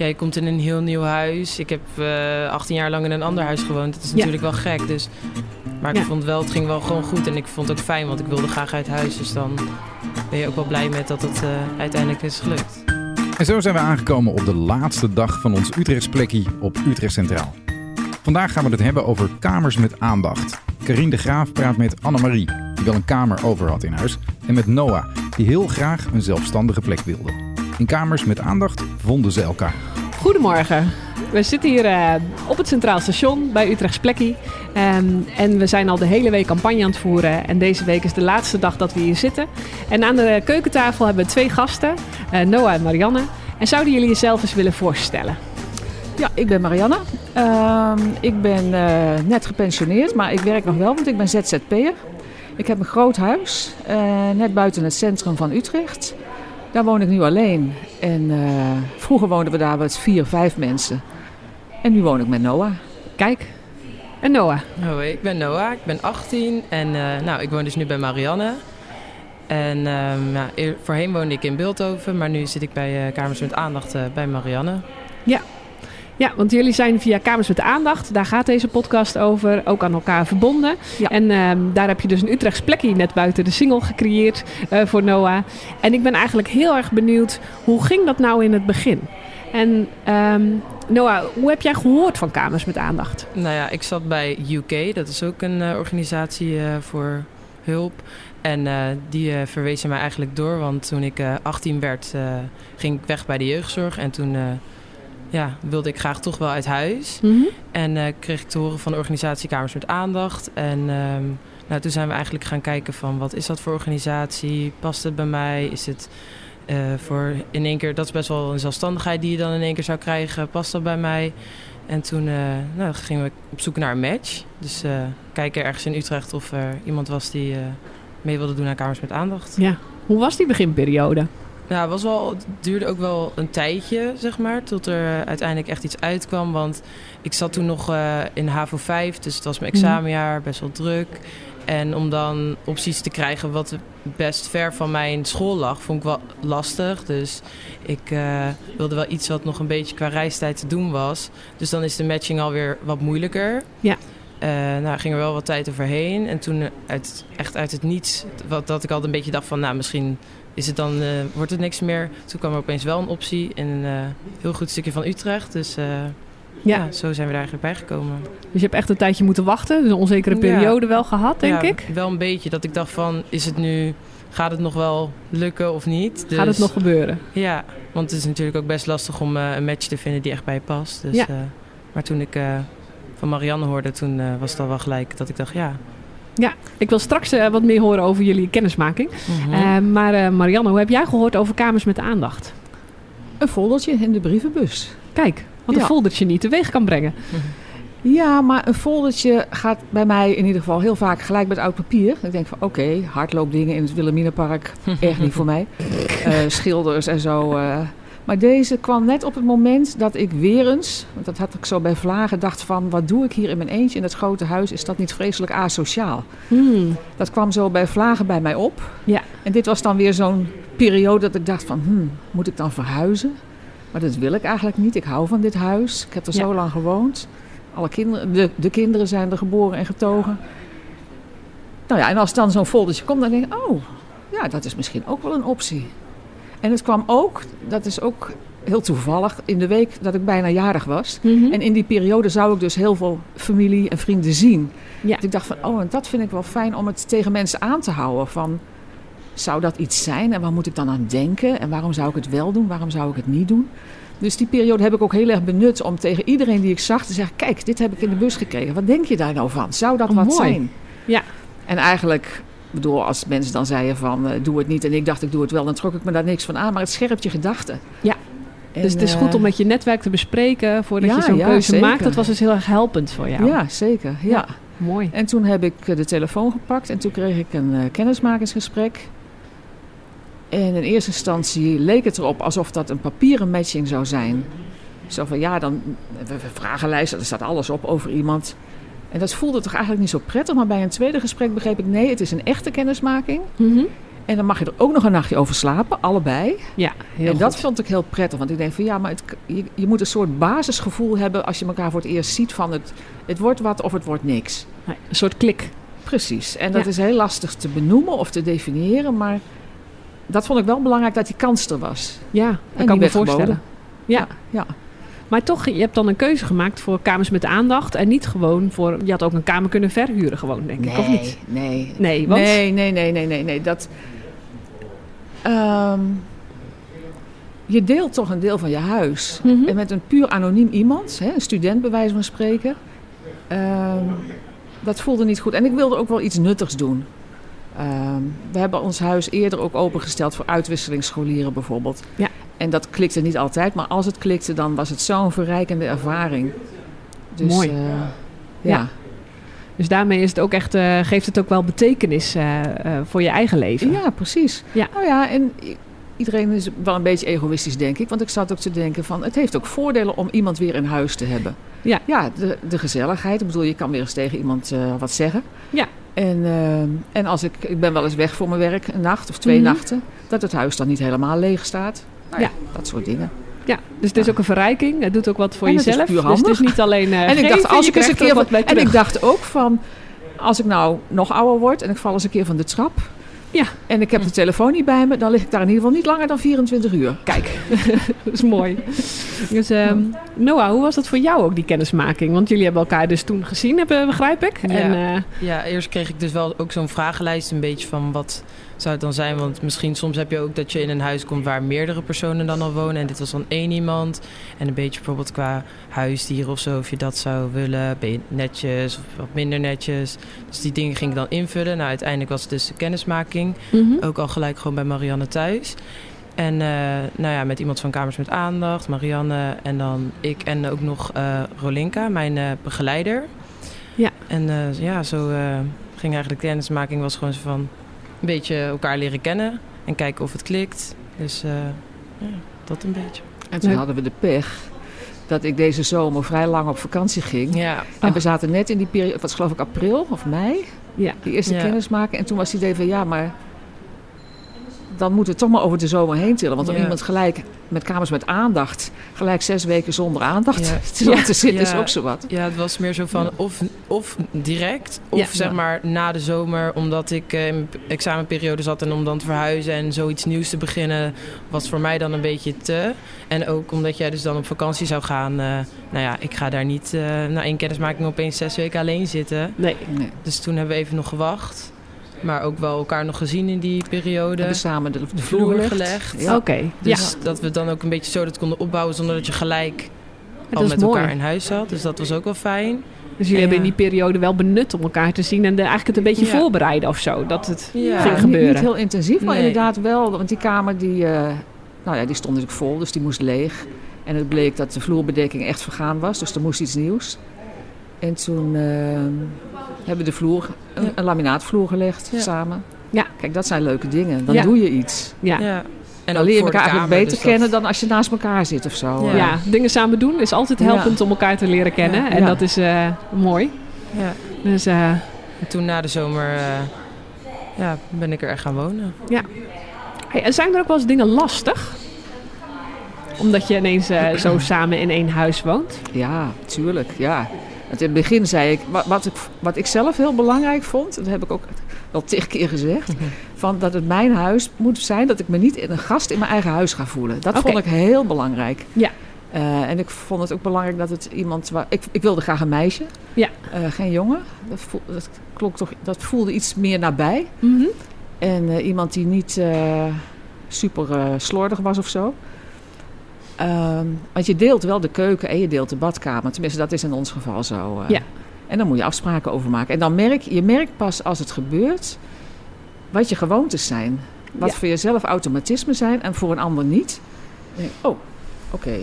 ja, je komt in een heel nieuw huis. Ik heb uh, 18 jaar lang in een ander huis gewoond. Dat is natuurlijk wel gek. Dus, maar ik vond wel, het ging wel gewoon goed. En ik vond het ook fijn, want ik wilde graag uit huis. Dus dan ben je ook wel blij met dat het uiteindelijk is gelukt. En zo zijn we aangekomen op de laatste dag van ons Utrechtsplekkie op Utrecht Centraal. Vandaag gaan we het hebben over kamers met aandacht. Karine de Graaf praat met Annemarie, die wel een kamer over had in huis. En met Noah, die heel graag een zelfstandige plek wilde. In kamers met aandacht vonden ze elkaar. Goedemorgen. We zitten hier uh, op het Centraal Station bij Utrechts Plekkie. Um, en we zijn al de hele week campagne aan het voeren. En deze week is de laatste dag dat we hier zitten. En aan de keukentafel hebben we twee gasten, uh, Noah en Marianne. En zouden jullie jezelf eens willen voorstellen? Ja, ik ben Marianne. Uh, ik ben uh, net gepensioneerd, maar ik werk nog wel, want ik ben ZZP'er. Ik heb een groot huis, net buiten het centrum van Utrecht. Daar woon ik nu alleen. En vroeger woonden we daar met vier, vijf mensen. En nu woon ik met Noah. Kijk. En Noah? Hoi, ik ben Noah. Ik ben 18 en nou, ik woon dus nu bij Marianne. En um, ja, voorheen woonde ik in Beeldhoven, maar nu zit ik bij Kamers met Aandacht bij Marianne. Ja, ja, want jullie zijn via Kamers met Aandacht, daar gaat deze podcast over, ook aan elkaar verbonden. En ehm, daar heb je dus een Utrechts plekje net buiten de single gecreëerd uh, voor Noah. En ik ben eigenlijk heel erg benieuwd, hoe ging dat nou in het begin? En um, Noah, hoe heb jij gehoord van Kamers met Aandacht? Nou ja, ik zat bij UK, dat is ook een uh, organisatie uh, voor hulp. En uh, die uh, verwezen mij eigenlijk door, want toen ik uh, 18 werd, ging ik weg bij de jeugdzorg. En toen ja, wilde ik graag toch wel uit huis. Mm -hmm. En uh, kreeg ik te horen van de organisatie Kamers met Aandacht. En um, nou, toen zijn we eigenlijk gaan kijken van wat is dat voor organisatie? Past het bij mij? Is het uh, voor in één keer, dat is best wel een zelfstandigheid die je dan in één keer zou krijgen. Past dat bij mij? En toen uh, nou, gingen we op zoek naar een match. Dus kijken ergens in Utrecht of er iemand was die mee wilde doen aan Kamers met Aandacht. Ja, hoe was die beginperiode? Nou, het, was wel, het duurde ook wel een tijdje, zeg maar, tot er uiteindelijk echt iets uitkwam. Want ik zat toen nog uh, in HAVO 5, dus het was mijn examenjaar, best wel druk. En om dan opties te krijgen wat best ver van mijn school lag, vond ik wel lastig. Dus ik uh, wilde wel iets wat nog een beetje qua reistijd te doen was. Dus dan is de matching alweer wat moeilijker. Ja. Uh, nou, ging er wel wat tijd overheen. En toen uit, echt uit het niets, wat, dat ik altijd een beetje dacht van, nou, misschien is het dan, uh, wordt het niks meer. Toen kwam er opeens wel een optie in een uh, heel goed stukje van Utrecht. Dus uh, ja. ja. zo zijn we daar eigenlijk bij gekomen. Dus je hebt echt een tijdje moeten wachten, dus een onzekere periode ja. wel gehad, denk ja, ik? wel een beetje. Dat ik dacht van, is het nu, gaat het nog wel lukken of niet? Dus, gaat het nog gebeuren? Ja, want het is natuurlijk ook best lastig om een match te vinden die echt bij je past. Dus, maar toen ik van Marianne hoorde, toen was het al wel gelijk dat ik dacht, ja, ja, ik wil straks uh, wat meer horen over jullie kennismaking. Mm -hmm. uh, maar uh, Marianne, hoe heb jij gehoord over Kamers met Aandacht? Een foldertje in de brievenbus. Kijk, wat ja. een foldertje niet teweeg kan brengen. Mm -hmm. Ja, maar een foldertje gaat bij mij in ieder geval heel vaak gelijk met oud papier. Ik denk van oké, okay, hardloopdingen in het Wilhelminapark, echt niet voor mij. schilders en zo, maar deze kwam net op het moment dat ik weer eens, want dat had ik zo bij Vlagen, dacht van wat doe ik hier in mijn eentje in het grote huis? Is dat niet vreselijk asociaal? Hmm. Dat kwam zo bij Vlagen bij mij op. Ja. En dit was dan weer zo'n periode dat ik dacht van, hmm, moet ik dan verhuizen? Maar dat wil ik eigenlijk niet. Ik hou van dit huis. Ik heb er ja. zo lang gewoond. Alle kinderen, de, de kinderen zijn er geboren en getogen. Nou ja, en als dan zo'n foldertje komt, dan denk ik, oh, ja, dat is misschien ook wel een optie. En het kwam ook, dat is ook heel toevallig, in de week dat ik bijna jarig was. Mhm. Mm -hmm. En in die periode zou ik dus heel veel familie en vrienden zien. Ja. Dus ik dacht van, oh, en dat vind ik wel fijn om het tegen mensen aan te houden. Van, zou dat iets zijn en waar moet ik dan aan denken? En waarom zou ik het wel doen? Waarom zou ik het niet doen? Dus die periode heb ik ook heel erg benut om tegen iedereen die ik zag te zeggen... kijk, dit heb ik in de bus gekregen. Wat denk je daar nou van? Zou dat oh, wat mooi. zijn? Ja. En eigenlijk bedoel, als mensen dan zeiden van uh, doe het niet en ik dacht ik doe het wel, dan trok ik me daar niks van aan. Maar het scherpt je gedachten. Ja. En, dus het is goed om met je netwerk te bespreken voordat ja, je zo'n ja, keuze zeker. maakt. Dat was dus heel erg helpend voor jou. Ja, zeker. Ja. ja. Mooi. En toen heb ik de telefoon gepakt en toen kreeg ik een uh, kennismakingsgesprek. En in eerste instantie leek het erop alsof dat een papieren matching zou zijn. Zo van ja, dan vragenlijsten, er staat alles op over iemand. En dat voelde toch eigenlijk niet zo prettig. Maar bij een tweede gesprek begreep ik, nee, het is een echte kennismaking. Mm -hmm. En dan mag je er ook nog een nachtje over slapen, allebei. Ja, heel en dat vond ik heel prettig. Want ik denk van ja, maar het, je, je moet een soort basisgevoel hebben als je elkaar voor het eerst ziet van het, het wordt wat of het wordt niks. Nee, een soort klik. Precies. En dat Ja. is heel lastig te benoemen of te definiëren. Maar dat vond ik wel belangrijk dat die kans er was. Ja, dat die kan ik me voorstellen. geboden. Ja. ja. Maar toch, je hebt dan een keuze gemaakt voor kamers met aandacht. En niet gewoon voor... Je had ook een kamer kunnen verhuren gewoon, denk ik. Of niet? Nee, Nee, want... Nee, nee, nee, nee, nee, nee. Dat, Ehm, je deelt toch een deel van je huis. Mhm. En met een puur anoniem iemand, hè, een student bij wijze van spreken. ehm, dat voelde niet goed. En ik wilde ook wel iets nuttigs doen. Ehm, we hebben ons huis eerder ook opengesteld voor uitwisselingsscholieren bijvoorbeeld. Ja. En dat klikte niet altijd, maar als het klikte, dan was het zo'n verrijkende ervaring. Dus, Mooi. eh, Ja. ja. Dus daarmee is het ook echt, eh, geeft het ook wel betekenis eh, voor je eigen leven. Ja, precies. Ja. Nou ja, en iedereen is wel een beetje egoïstisch, denk ik. Want ik zat ook te denken van, het heeft ook voordelen om iemand weer in huis te hebben. Ja. Ja, de, de gezelligheid. Ik bedoel, je kan weer eens tegen iemand wat zeggen. Ja. En, en als ik, ik ben wel eens weg voor mijn werk, een nacht of twee Mhm. nachten. Dat het huis dan niet helemaal leeg staat. Nou ja, dat soort dingen. Ja, dus het is ook een verrijking. Het doet ook wat voor En het is jezelf. Dus het is niet alleen eh en ik dacht, als ik eens een er keer ook wat bij En ik dacht ook van, als ik nou nog ouder word en ik val eens een keer van de trap. Ja. En ik heb de telefoon niet bij me, dan lig ik daar in ieder geval niet langer dan 24 uur. Kijk, dat is mooi. Dus ehm, Noah, hoe was dat voor jou ook, die kennismaking? Want jullie hebben elkaar dus toen gezien, hebben, begrijp ik. Ja. En, eh, Ja, eerst kreeg ik dus wel ook zo'n vragenlijst een beetje van wat zou het dan zijn. Want misschien soms heb je ook dat je in een huis komt waar meerdere personen dan al wonen. En dit was dan één iemand. En een beetje bijvoorbeeld qua huisdieren of zo, of je dat zou willen. Ben je netjes of wat minder netjes. Dus die dingen ging ik dan invullen. Nou, uiteindelijk was het dus de kennismaking. mhm. Ook al gelijk gewoon bij Marianne thuis. En eh, nou ja, met iemand van Kamers met Aandacht, Marianne en dan ik en ook nog eh, Rolinka, mijn eh, begeleider. Ja. En ja, zo ging eigenlijk de kennismaking was gewoon zo van een beetje elkaar leren kennen en kijken of het klikt. Dus eh, ja, dat een beetje. En toen hadden we de pech dat ik deze zomer vrij lang op vakantie ging. Ja, En we zaten net in die periode, wat is geloof ik april of mei, Ja. die eerste Ja. kennismaking. En toen was het idee van ja, maar dan moeten we toch maar over de zomer heen tillen. Want om Ja. iemand gelijk met kamers met aandacht, gelijk zes weken zonder aandacht Ja. te laten zitten, is ook zo wat. Ja, het was meer zo van of, of direct, of zeg maar na de zomer, omdat ik eh, in examenperiode zat en om dan te verhuizen en zoiets nieuws te beginnen, was voor mij dan een beetje te. En ook omdat jij dus dan op vakantie zou gaan, eh, nou ja, ik ga daar niet eh, na één kennismaking opeens zes weken alleen zitten. Nee. Nee. Dus toen hebben we even nog gewacht, maar ook wel elkaar nog gezien in die We periode. hebben samen de, de vloer vloer gelegd. Ja. Oké, Dus ja. dat we dan ook een beetje zo dat konden opbouwen zonder dat je gelijk al met mooi. elkaar in huis zat. Dus dat was ook wel fijn. Dus jullie Ja. hebben in die periode wel benut om elkaar te zien en de, eigenlijk het een beetje Ja. voorbereiden of zo. Dat het Ja. ging niet, gebeuren. niet heel intensief, maar Nee. inderdaad wel. Want die kamer die, eh, nou ja, die stond natuurlijk vol, dus die moest leeg. En het bleek dat de vloerbedekking echt vergaan was, dus er moest iets nieuws. En toen eh, hebben we de vloer, een, Ja. een laminaatvloer gelegd Ja. samen. Ja. Kijk, dat zijn leuke dingen. Dan Ja. doe je iets. ja. Ja. Ja. En dan leer je elkaar eigenlijk beter dus dat- kennen dan als je naast elkaar zit of zo. Ja. dingen samen doen is altijd Ja. helpend om elkaar te leren kennen. Ja. En Ja. dat is eh, mooi. Ja. Dus eh, En toen na de zomer eh, ja, ben ik er echt gaan wonen. hey, en zijn er ook wel eens dingen lastig? Omdat je ineens eh, zo samen in één huis woont. Ja, tuurlijk. Ja. Want in het begin zei ik, wat, wat ik, wat ik zelf heel belangrijk vond, dat heb ik ook wel tig keer gezegd, van dat het mijn huis moet zijn, dat ik me niet in een gast in mijn eigen huis ga voelen. Dat vond ik heel belangrijk. Ja. Eh, en ik vond het ook belangrijk dat het iemand waar. Ik, ik wilde graag een meisje, Ja. Eh, geen jongen. Dat, voel, dat, klonk toch, dat voelde iets meer nabij. Mhm. En eh, iemand die niet super slordig was of zo. Ehm, want je deelt wel de keuken en je deelt de badkamer. Tenminste, dat is in ons geval zo. eh. Ja. En dan moet je afspraken over maken. En dan merk je merkt pas als het gebeurt wat je gewoontes zijn. Wat Ja. voor jezelf automatisme zijn en voor een ander niet. Denk oh, oké.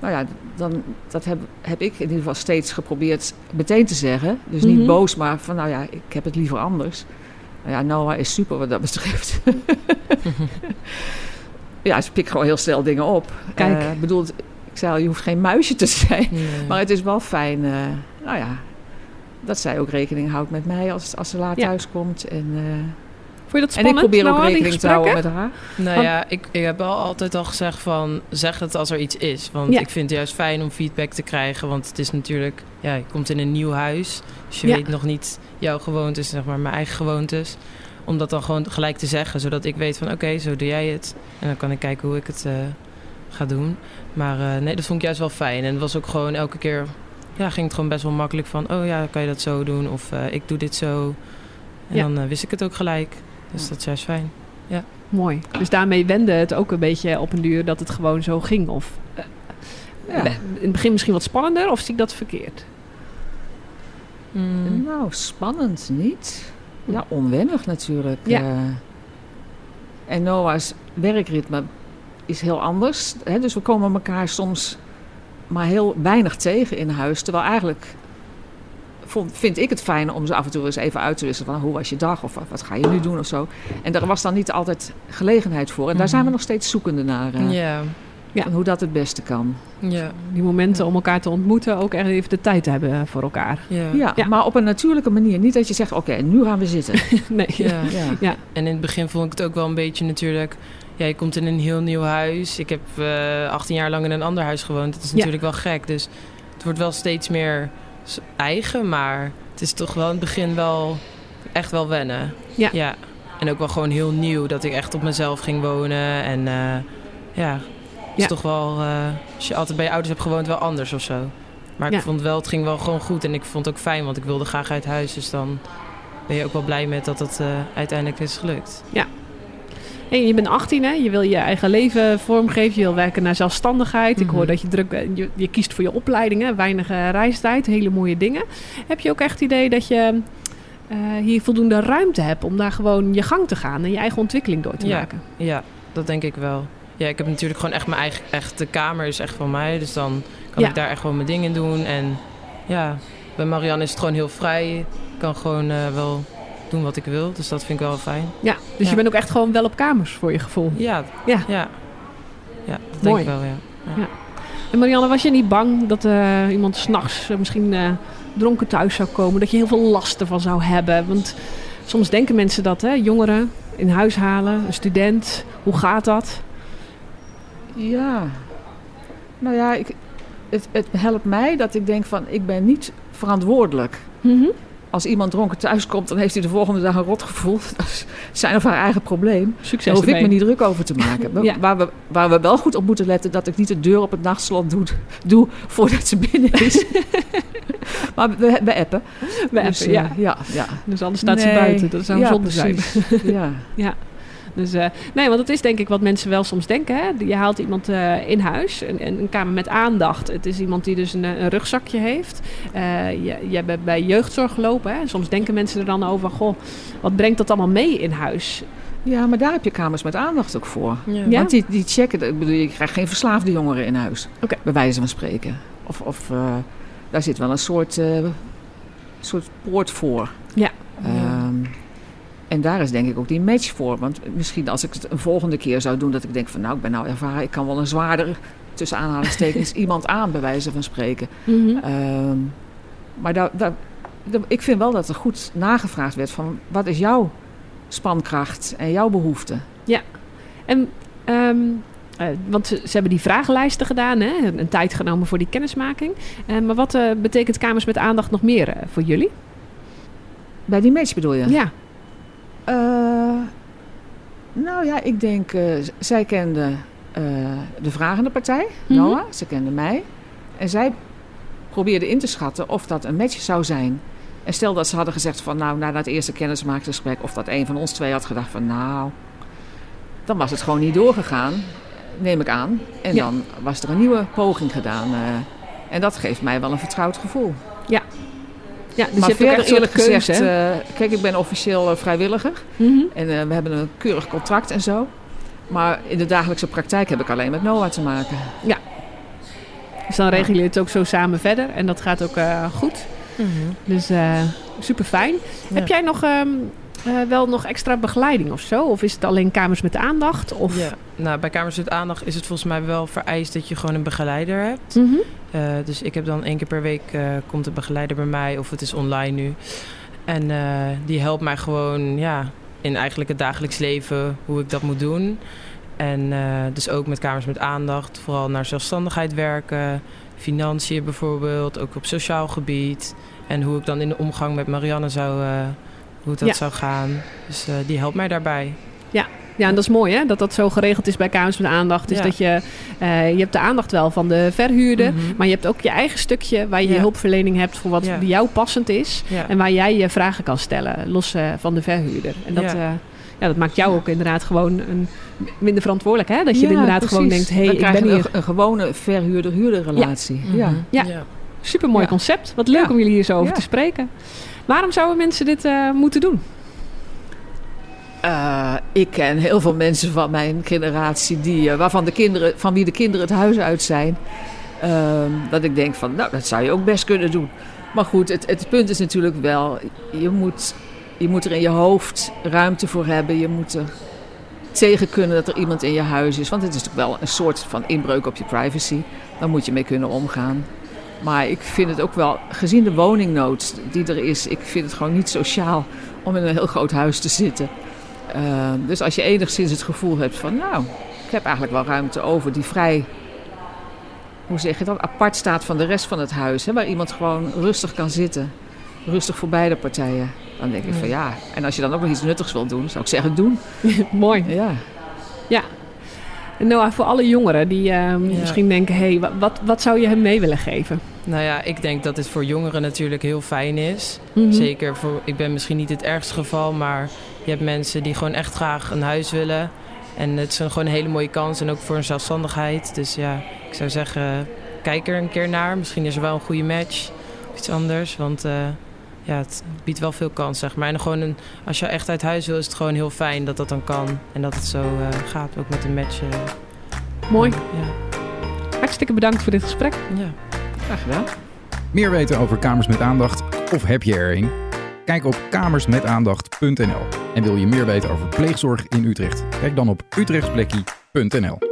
Nou ja, dan, dat heb, heb ik in ieder geval steeds geprobeerd meteen te zeggen. Dus niet Mhm. boos, maar van nou ja, ik heb het liever anders. Nou ja, Noah is super wat dat betreft. ja, ze pikt gewoon heel snel dingen op. Kijk. Eh, ik bedoel, ik zei al, je hoeft geen muisje te zijn. Nee. Maar het is wel fijn, eh, nou ja, dat zij ook rekening houdt met mij als, als ze laat Ja. thuis komt. En, eh, je dat En ik spannend, probeer ook rekening te houden met haar. Nou Want- ja, ik, ik heb wel altijd al gezegd van zeg het als er iets is. Want Ja. ik vind het juist fijn om feedback te krijgen. Want het is natuurlijk, ja, je komt in een nieuw huis. Dus je Ja. weet nog niet jouw gewoontes, zeg maar, mijn eigen gewoontes. Om dat dan gewoon gelijk te zeggen. Zodat ik weet van oké, zo doe jij het. En dan kan ik kijken hoe ik het eh, ga doen. Maar eh, nee, dat vond ik juist wel fijn. En het was ook gewoon elke keer, ja, ging het gewoon best wel makkelijk van... oh ja, kan je dat zo doen? Of eh, ik doe dit zo. En Ja. dan wist ik het ook gelijk. Dus Ja. dat is juist fijn. Mooi. Dus daarmee wende het ook een beetje op een duur dat het gewoon zo ging. Of Ja. in het begin misschien wat spannender, of zie ik dat verkeerd? Mm. Nou, spannend niet. Ja, onwennig natuurlijk. Ja. eh. en Noah's werkritme is heel anders. Hè? Dus we komen elkaar soms maar heel weinig tegen in huis. Terwijl eigenlijk vond, vind ik het fijn om ze af en toe eens even uit te wisselen. Van hoe was je dag of wat, wat ga je nu doen of zo. En daar was dan niet altijd gelegenheid voor. En daar zijn we Mhm. nog steeds zoekende naar. eh, Ja, Ja. van hoe dat het beste kan. ja, Die momenten om elkaar te ontmoeten, ook echt even de tijd te hebben voor elkaar. ja. Ja, Ja. maar op een natuurlijke manier. Niet dat je zegt, oké, nu gaan we zitten. nee. Ja. Ja. En in het begin vond ik het ook wel een beetje natuurlijk... Ja, je komt in een heel nieuw huis. Ik heb eh 18 jaar lang in een ander huis gewoond. Dat is Ja. natuurlijk wel gek. Dus het wordt wel steeds meer eigen. Maar het is toch wel in het begin wel echt wel wennen. Ja. ja. En ook wel gewoon heel nieuw. Dat ik echt op mezelf ging wonen. En eh, ja, is Ja. toch wel... eh, als je altijd bij je ouders hebt gewoond, wel anders of zo. Maar Ja. ik vond wel, het ging wel gewoon goed. En ik vond het ook fijn, want ik wilde graag uit huis. Dus dan ben je ook wel blij met dat het eh, uiteindelijk is gelukt. Hey, je bent 18, hè? je wil je eigen leven vormgeven, je wil werken naar zelfstandigheid. Ik hoor Mhm. dat je druk bent, je, je kiest voor je opleidingen, weinig eh, reistijd, hele mooie dingen. Heb je ook echt het idee dat je hier voldoende ruimte hebt om daar gewoon je gang te gaan en je eigen ontwikkeling door te Ja. maken? Ja, dat denk ik wel. Ja, ik heb natuurlijk gewoon echt mijn eigen... Echt, de kamer is echt van mij. Dus dan kan Ja. ik daar echt gewoon mijn dingen doen. En ja, bij Marianne is het gewoon heel vrij. Ik kan gewoon eh, wel doen wat ik wil. Dus dat vind ik wel fijn. Ja, dus Ja. je bent ook echt gewoon wel op kamers voor je gevoel. Ja, Ja. ja. Ja, dat Mooi. denk ik wel, ja. En Marianne, was je niet bang dat eh, iemand s'nachts uh, misschien dronken thuis zou komen? Dat je heel veel last ervan zou hebben? Want soms denken mensen dat, hè? Jongeren in huis halen, een student. Hoe gaat dat? Ja. Nou ja, ik, het, het helpt mij dat ik denk van ik ben niet verantwoordelijk. Mhm. Als iemand dronken thuis komt, dan heeft hij de volgende dag een rotgevoel. Dat is zijn of haar eigen probleem. Succes Daar hoef ik me niet druk over te maken. Ja. waar, we, waar we wel goed op moeten letten, dat ik niet de deur op het nachtslot doe, doe voordat ze binnen is. maar we, we appen. We Dus, appen, ja. eh, ja, ja. Dus anders staat ze buiten. Dat zou ja, zonde zijn. precies. ja. Dus, eh, nee, want dat is denk ik wat mensen wel soms denken. Hè? Je haalt iemand eh, in huis, een, een, kamer met aandacht. Het is iemand die dus een, eh, een rugzakje heeft. Eh, je, je bent bij jeugdzorg gelopen. Hè? Soms denken mensen er dan over, goh, wat brengt dat allemaal mee in huis? ja, maar daar heb je kamers met aandacht ook voor. Ja. Want die, die checken, ik bedoel, je krijgt geen verslaafde jongeren in huis. Oké. Bij wijze van spreken. Of, of eh, daar zit wel een soort, eh, soort poort voor. Ja. En daar is denk ik ook die match voor. Want misschien als ik het een volgende keer zou doen, dat ik denk van nou, ik ben nou ervaren, ik kan wel een zwaarder, tussen aanhalingstekens, iemand aan, bij wijze van spreken. Mhm. Ehm, maar daar, daar, daar- ik vind wel dat er goed nagevraagd werd van wat is jouw spankracht en jouw behoefte. En, ehm, eh, want ze, ze hebben die vragenlijsten gedaan, hè? Een, een tijd genomen voor die kennismaking. Eh, maar wat eh, betekent kamers met aandacht nog meer voor jullie? Bij die match bedoel je? Ja. Eh, nou ja, ik denk, eh, zij kende eh, de vragende partij, Mhm. Noah. Ze kende mij. En zij probeerde in te schatten of dat een match zou zijn. En stel dat ze hadden gezegd van, nou, na dat eerste kennismakingsgesprek... of dat een van ons twee had gedacht van, nou... dan was het gewoon niet doorgegaan, neem ik aan. En Ja. dan was er een nieuwe poging gedaan. en dat geeft mij wel een vertrouwd gevoel. Ja, dus maar je verder eerlijk gezegd, eh, kijk, ik ben officieel eh, vrijwilliger. Mhm. En eh, we hebben een keurig contract en zo. Maar in de dagelijkse praktijk heb ik alleen met Noah te maken. Dus dan regelen jullie het ook zo samen verder. En dat gaat ook goed. Mhm. Dus super fijn. Ja. Heb jij nog ehm, eh, wel nog extra begeleiding of zo? Of is het alleen kamers met aandacht? Of... Ja, nou, bij Kamers met Aandacht is het volgens mij wel vereist dat je gewoon een begeleider hebt. Mhm. Eh, dus ik heb dan één keer per week eh, komt een begeleider bij mij, of het is online nu. En eh, die helpt mij gewoon, ja, in eigenlijk het dagelijks leven hoe ik dat moet doen. En uh, dus ook met kamers met aandacht, vooral naar zelfstandigheid werken, financiën bijvoorbeeld, ook op sociaal gebied. En hoe ik dan in de omgang met Marianne zou, uh, hoe dat zou gaan. Dus uh, die helpt mij daarbij. Ja, ja, en dat is mooi hè, dat dat zo geregeld is bij Kamers met Aandacht. Is ja. dat je, uh, je hebt de aandacht wel van de verhuurder, mm -hmm. maar je hebt ook je eigen stukje waar je ja. hulpverlening hebt voor wat bij jou passend is. En waar jij je vragen kan stellen, los uh, van de verhuurder. En dat, ja, dat maakt jou ook inderdaad gewoon een, minder verantwoordelijk. Hè? Dat je inderdaad precies. gewoon denkt, hé, hey, ik ben hier... Een, een gewone verhuurder-huurder relatie. Mm -hmm. ja. ja. Super mooi concept. Wat leuk om jullie hier zo over te spreken. Waarom zouden mensen dit moeten doen? Uh, ik ken heel veel mensen van mijn generatie die, uh, waarvan de kinderen, van wie de kinderen het huis uit zijn. Uh, dat ik denk van, nou, dat zou je ook best kunnen doen. Maar goed, het, het punt is natuurlijk wel, je moet, je moet er in je hoofd ruimte voor hebben. Je moet er tegen kunnen dat er iemand in je huis is. Want het is natuurlijk wel een soort van inbreuk op je privacy. Daar moet je mee kunnen omgaan. Maar ik vind het ook wel, gezien de woningnood die er is, ik vind het gewoon niet sociaal om in een heel groot huis te zitten. Uh, dus als je enigszins het gevoel hebt van, nou, ik heb eigenlijk wel ruimte over die vrij, hoe zeg je dat, apart staat van de rest van het huis. Hè, waar iemand gewoon rustig kan zitten. Rustig voor beide partijen. Dan denk ik van ja. En als je dan ook nog iets nuttigs wil doen, zou ik zeggen doen. Mooi. Ja. Ja. Noah, voor alle jongeren die uh, ja. misschien denken, hé, hey, wat, wat zou je hem mee willen geven? Nou ja, ik denk dat het voor jongeren natuurlijk heel fijn is. Mm -hmm. Zeker voor, ik ben misschien niet het ergste geval, maar je hebt mensen die gewoon echt graag een huis willen. En het is een, gewoon een hele mooie kans en ook voor een zelfstandigheid. Dus ja, ik zou zeggen, kijk er een keer naar. Misschien is er wel een goede match of iets anders. Want uh, ja, het biedt wel veel kans, zeg maar. En gewoon een, als je echt uit huis wil, is het gewoon heel fijn dat dat dan kan. En dat het zo uh, gaat, ook met een match. Uh, Mooi. Ja. Hartstikke bedankt voor dit gesprek. Ja. Graag gedaan. Meer weten over Kamers met Aandacht of heb je er een? Kijk op kamersmetaandacht.nl. En wil je meer weten over pleegzorg in Utrecht? Kijk dan op utrechtsplekkie.nl.